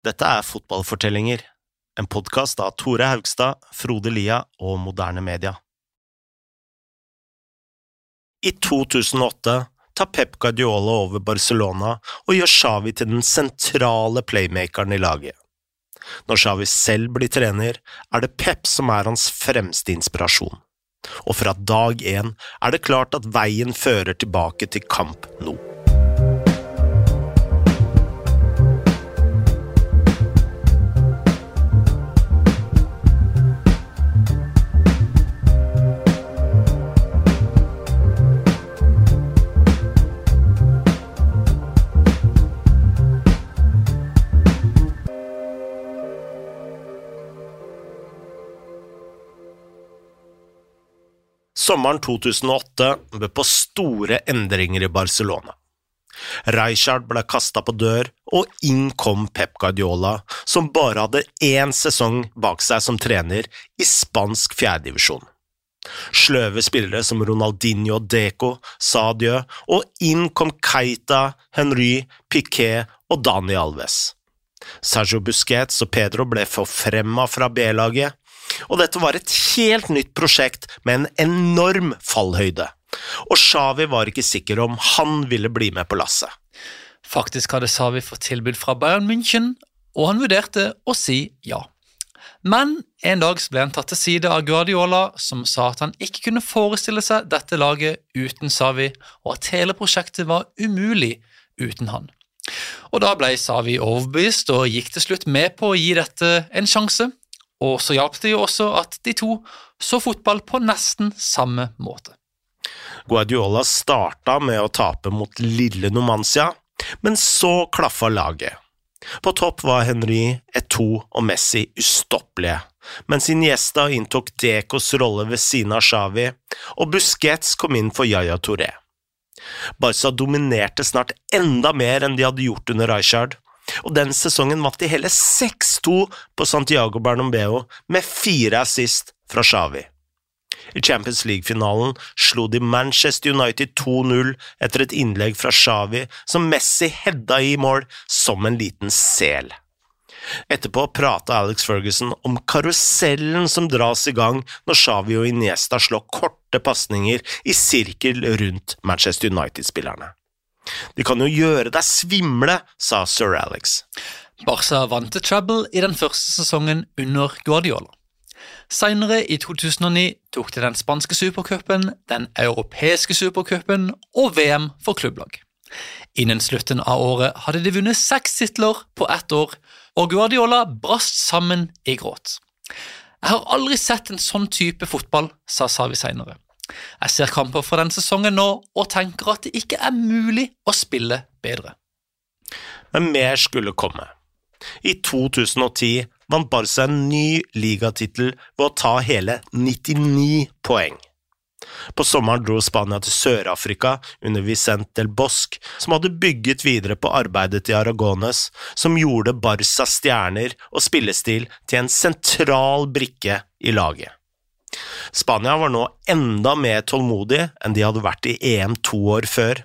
Dette er Fotballfortellinger, en podkast av Tore Haugstad, Frode Lia og Moderne Media. I 2008 tar Pep Guardiola over Barcelona og gjør Xavi til den sentrale playmakeren i laget. Når Xavi selv blir trener, er det Pep som er hans fremste inspirasjon. Og fra dag én er det klart at veien fører tilbake til kamp nå. Sommeren 2008 bød på store endringer i Barcelona. Rijkaard ble kasta på dør, og inn kom Pep Guardiola, som bare hadde én sesong bak seg som trener i spansk fjerdedivisjon. Sløve spillere som Ronaldinho og Deco sa adjø, og inn kom Keita, Henry, Piquet og Dani Alves. Sergio Busquets og Pedro ble forfremma fra B-laget, og dette var et helt nytt prosjekt med en enorm fallhøyde, og Xavi var ikke sikker om han ville bli med på lasset. Faktisk hadde Xavi fått tilbud fra Bayern München, og han vurderte å si ja. Men en dag ble han tatt til side av Guardiola, som sa at han ikke kunne forestille seg dette laget uten Xavi, og at hele prosjektet var umulig uten han. Og Da ble Savi overbevist og gikk til slutt med på å gi dette en sjanse, og så hjalp det jo også at de to så fotball på nesten samme måte. Guardiola starta med å tape mot lille Numancia, men så klaffa laget. På topp var Henry, Eto og Messi ustoppelige, mens Iniesta inntok Decos rolle ved siden av Xavi, og Busquets kom inn for Yaya Touré. Barca dominerte snart enda mer enn de hadde gjort under Rijkaard, og den sesongen vant de hele 6-2 på Santiago Bernombeo, med fire assist fra Xavi. I Champions League-finalen slo de Manchester United 2-0 etter et innlegg fra Xavi som Messi hedda i mål som en liten sel. Etterpå prata Alex Ferguson om karusellen som dras i gang når Xavi og Iniesta slår korte pasninger i sirkel rundt Manchester United-spillerne. De kan jo gjøre deg svimle, sa sir Alex. Barca vant til treble i den første sesongen under Guardiola. Senere, i 2009, tok de den spanske supercupen, den europeiske supercupen og VM for klubblag. Innen slutten av året hadde de vunnet seks titler på ett år, og Guardiola brast sammen i gråt. Jeg har aldri sett en sånn type fotball, sa Savi senere. Jeg ser kamper fra den sesongen nå og tenker at det ikke er mulig å spille bedre. Men mer skulle komme. I 2010 vant Barca en ny ligatittel ved å ta hele 99 poeng. På sommeren dro Spania til Sør-Afrika under Vicente del Bosque, som hadde bygget videre på arbeidet til Aragones, som gjorde Barcas stjerner og spillestil til en sentral brikke i laget. Spania var nå enda mer tålmodig enn de hadde vært i EM to år før.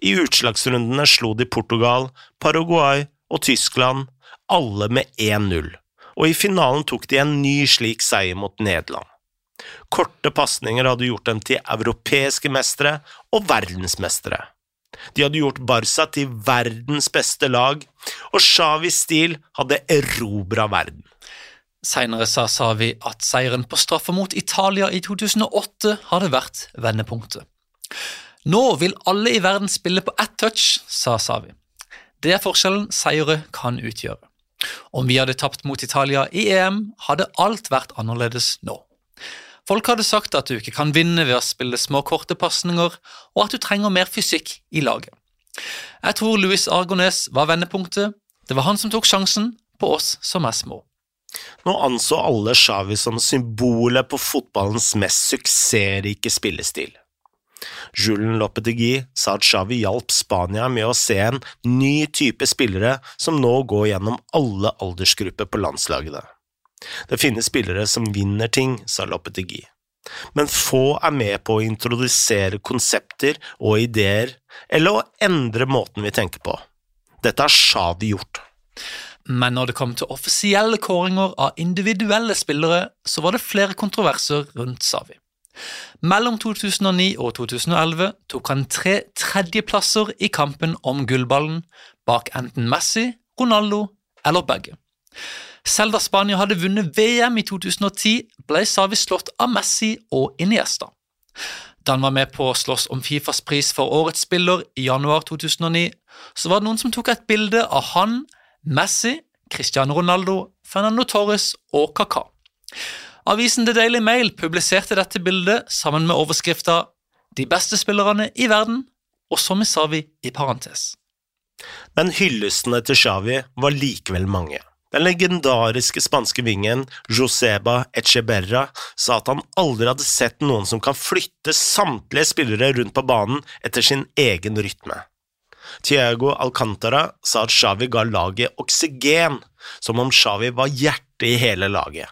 I utslagsrundene slo de Portugal, Paraguay og Tyskland, alle med 1-0, og i finalen tok de en ny slik seier mot Nederland. Korte pasninger hadde gjort dem til europeiske mestere og verdensmestere. De hadde gjort Barca til verdens beste lag, og Xavis stil hadde erobra verden. Senere sa Savi at seieren på straffer mot Italia i 2008 hadde vært vendepunktet. Nå vil alle i verden spille på ett touch, sa Savi. Det er forskjellen seire kan utgjøre. Om vi hadde tapt mot Italia i EM, hadde alt vært annerledes nå. Folk hadde sagt at du ikke kan vinne ved å spille små, korte pasninger, og at du trenger mer fysikk i laget. Jeg tror Louis Argones var vendepunktet. Det var han som tok sjansen på oss som er små. Nå anså alle Xavi som symbolet på fotballens mest suksessrike spillestil. Julen Lopetegui sa at Xavi hjalp Spania med å se en ny type spillere som nå går gjennom alle aldersgrupper på landslagene. Det finnes spillere som vinner ting, sa Lopetegui, men få er med på å introdusere konsepter og ideer, eller å endre måten vi tenker på. Dette har Xavi gjort. Men når det kom til offisielle kåringer av individuelle spillere, så var det flere kontroverser rundt Savi. Mellom 2009 og 2011 tok han tre tredjeplasser i kampen om gullballen, bak enten Messi, Ronaldo eller begge. Selv da Spania hadde vunnet VM i 2010, ble Savi slått av Messi og Iniesta. Da han var med på å slåss om Fifas pris for årets spiller i januar 2009, så var det noen som tok et bilde av han, Messi, Cristiano Ronaldo, Fernando Torres og Kaka. Avisen The Daily Mail publiserte dette bildet sammen med overskrifta 'De beste spillerne i verden' og som med Savi i parentes. Men hyllestene til Xavi var likevel mange. Den legendariske spanske vingen Joseba Echeberra sa at han aldri hadde sett noen som kan flytte samtlige spillere rundt på banen etter sin egen rytme. Tiago Alcantara sa at Xavi ga laget oksygen, som om Xavi var hjertet i hele laget.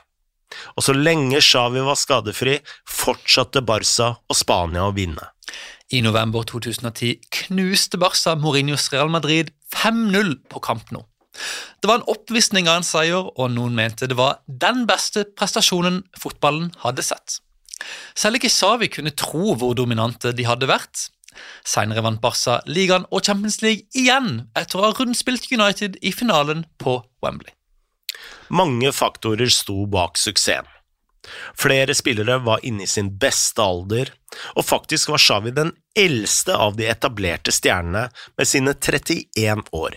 Og så lenge Xavi var skadefri, fortsatte Barca og Spania å vinne. I november 2010 knuste Barca Mourinhos Real Madrid 5-0 på Camp Nou. Det var en oppvisning av en seier, og noen mente det var den beste prestasjonen fotballen hadde sett. Selv ikke Savi kunne tro hvor dominante de hadde vært. Senere vant Barca ligaen og Champions League igjen etter å ha rundspilt United i finalen på Wembley. Mange faktorer sto bak suksessen. Flere spillere var inne i sin beste alder, og faktisk var Xavi den eldste av de etablerte stjernene med sine 31 år.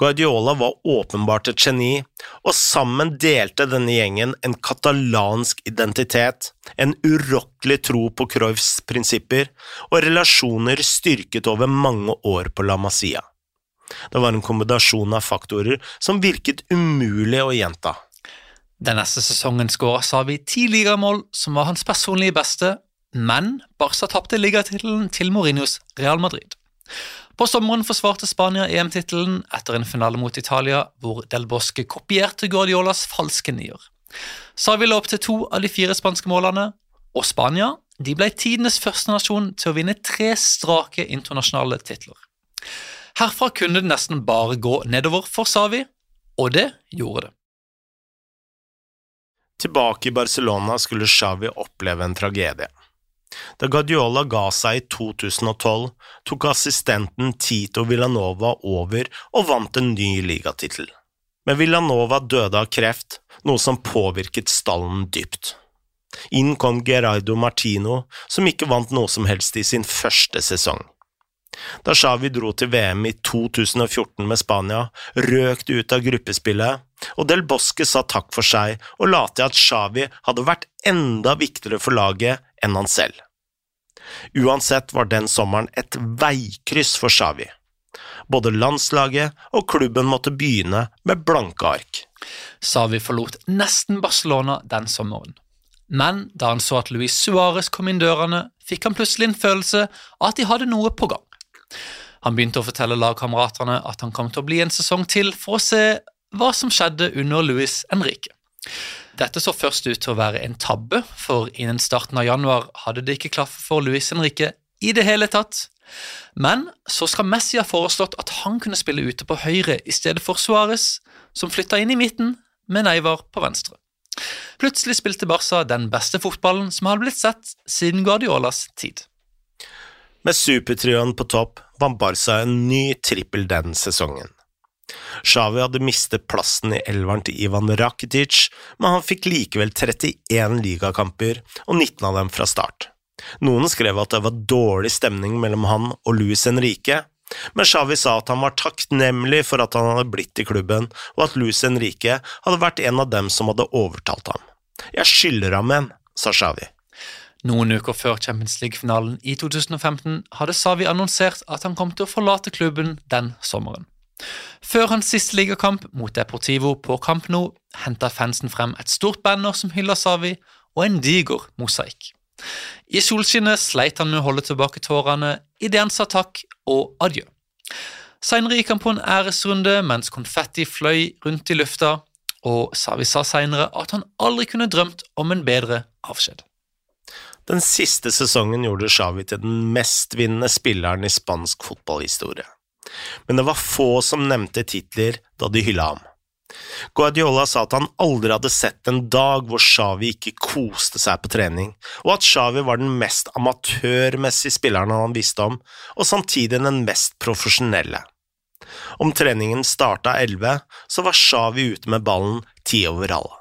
Guardiola var åpenbart et geni, og sammen delte denne gjengen en katalansk identitet, en urokkelig tro på Cruyffs prinsipper og relasjoner styrket over mange år på La Masia. Det var en kombinasjon av faktorer som virket umulig å gjenta. Den neste sesongen skåra Savi ti ligamål, som var hans personlige beste, men Barca tapte ligatittelen til Mourinhos Real Madrid. På sommeren forsvarte Spania EM-tittelen etter en finale mot Italia, hvor Del Bosque kopierte Guardiolas falske nier. Savi la opp til to av de fire spanske målene, og Spania de ble tidenes første nasjon til å vinne tre strake internasjonale titler. Herfra kunne det nesten bare gå nedover for Savi, og det gjorde det. Tilbake i Barcelona skulle Xavi oppleve en tragedie. Da Guardiola ga seg i 2012, tok assistenten Tito Villanova over og vant en ny ligatittel. Men Villanova døde av kreft, noe som påvirket stallen dypt. Inn kom Gerardo Martino, som ikke vant noe som helst i sin første sesong. Da Xavi dro til VM i 2014 med Spania, røk det ut av gruppespillet, og Del Bosque sa takk for seg og la til at Xavi hadde vært enda viktigere for laget enn han selv. Uansett var den sommeren et veikryss for Xavi. Både landslaget og klubben måtte begynne med blanke ark. Xavi forlot nesten Barcelona den sommeren. Men da han så at Luis Suárez kom inn dørene, fikk han plutselig en følelse av at de hadde noe på gang. Han begynte å fortelle lagkameratene at han kom til å bli en sesong til for å se hva som skjedde under Luis Henrique. Dette så først ut til å være en tabbe, for innen starten av januar hadde det ikke klaffet for Luis Henrique i det hele tatt. Men så skal Messi ha foreslått at han kunne spille ute på høyre i stedet for Suárez, som flytta inn i midten med Neivar på venstre. Plutselig spilte Barca den beste fotballen som hadde blitt sett siden Guardiolas tid. Med supertrioen på topp vant Barca en ny trippel den sesongen. Xavi hadde mistet plassen i elveren til Ivan Rakitic, men han fikk likevel 31 ligakamper, og 19 av dem fra start. Noen skrev at det var dårlig stemning mellom han og Luis Henrique, men Xavi sa at han var takknemlig for at han hadde blitt i klubben, og at Luis Henrique hadde vært en av dem som hadde overtalt ham. Jeg skylder ham en, sa Xavi. Noen uker før Champions League-finalen i 2015 hadde Savi annonsert at han kom til å forlate klubben den sommeren. Før hans siste ligakamp mot Deportivo på Camp Nou henta fansen frem et stort banner som hyller Savi, og en diger mosaikk. I solskinnet sleit han med å holde tilbake tårene idet han sa takk og adjø. Seinere gikk han på en æresrunde mens konfetti fløy rundt i lufta, og Savi sa seinere at han aldri kunne drømt om en bedre avskjed. Den siste sesongen gjorde Xavi til den mestvinnende spilleren i spansk fotballhistorie men det var få som nevnte titler da de hylla ham. Guardiola sa at han aldri hadde sett en dag hvor Xavi ikke koste seg på trening, og at Xavi var den mest amatørmessige spilleren han visste om, og samtidig den mest profesjonelle. Om treningen starta 11, så var Xavi ute med ballen ti over alle.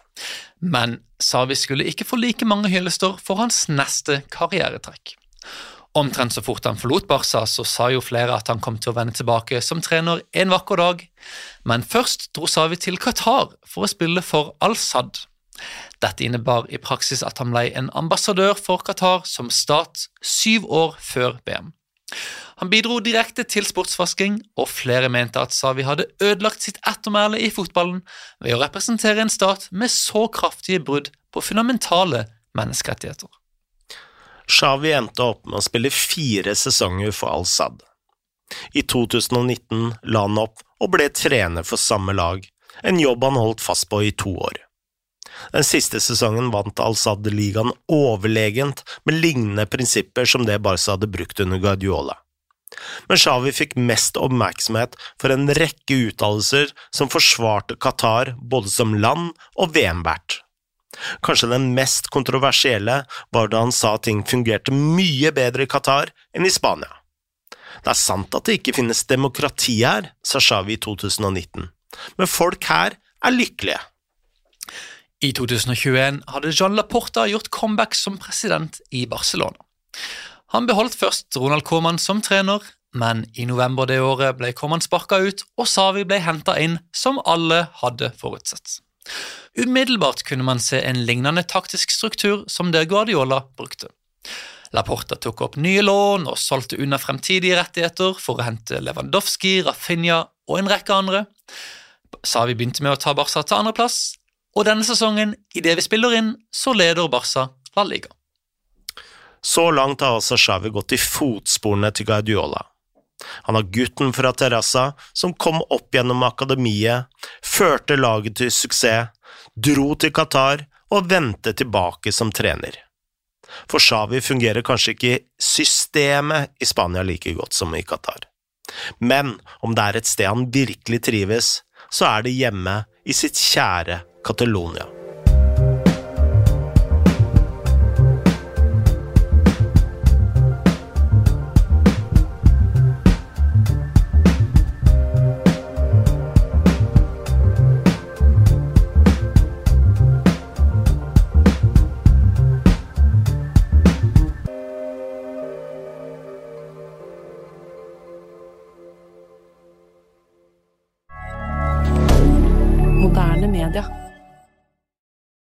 Men Xavi skulle ikke få like mange hyllester for hans neste karrieretrekk. Omtrent så fort han forlot Barca, så sa jo flere at han kom til å vende tilbake som trener en vakker dag, men først dro Savi til Qatar for å spille for Al-Sad. Dette innebar i praksis at han ble en ambassadør for Qatar som stat syv år før BM. Han bidro direkte til sportsvasking, og flere mente at Savi hadde ødelagt sitt ettermæle i fotballen ved å representere en stat med så kraftige brudd på fundamentale menneskerettigheter. Xavi endte opp med å spille fire sesonger for Al-Sad. I 2019 la han opp og ble trener for samme lag, en jobb han holdt fast på i to år. Den siste sesongen vant Al-Sad ligaen overlegent med lignende prinsipper som det Barca hadde brukt under Guardiola. Men Xavi fikk mest oppmerksomhet for en rekke uttalelser som forsvarte Qatar både som land og VM-vert. Kanskje den mest kontroversielle var da han sa ting fungerte mye bedre i Qatar enn i Spania. Det er sant at det ikke finnes demokrati her, sa Xavi i 2019, men folk her er lykkelige. I 2021 hadde Jean Laporta gjort comeback som president i Barcelona. Han beholdt først Ronald Coman som trener, men i november det året ble Coman sparka ut, og Savi ble henta inn, som alle hadde forutsett. Umiddelbart kunne man se en lignende taktisk struktur som det Guardiola brukte. Laporta tok opp nye lån og solgte unna fremtidige rettigheter for å hente Lewandowski, Rafinha og en rekke andre. Savi begynte med å ta Barca til andreplass, og denne sesongen, idet vi spiller inn, så leder Barca La Liga. Så langt har altså Xavi gått i fotsporene til Guardiola. Han har gutten fra Terrassa som kom opp gjennom akademiet, førte laget til suksess, dro til Qatar og vendte tilbake som trener. For Xavi fungerer kanskje ikke systemet i Spania like godt som i Qatar. Men om det er et sted han virkelig trives, så er det hjemme i sitt kjære Catalonia.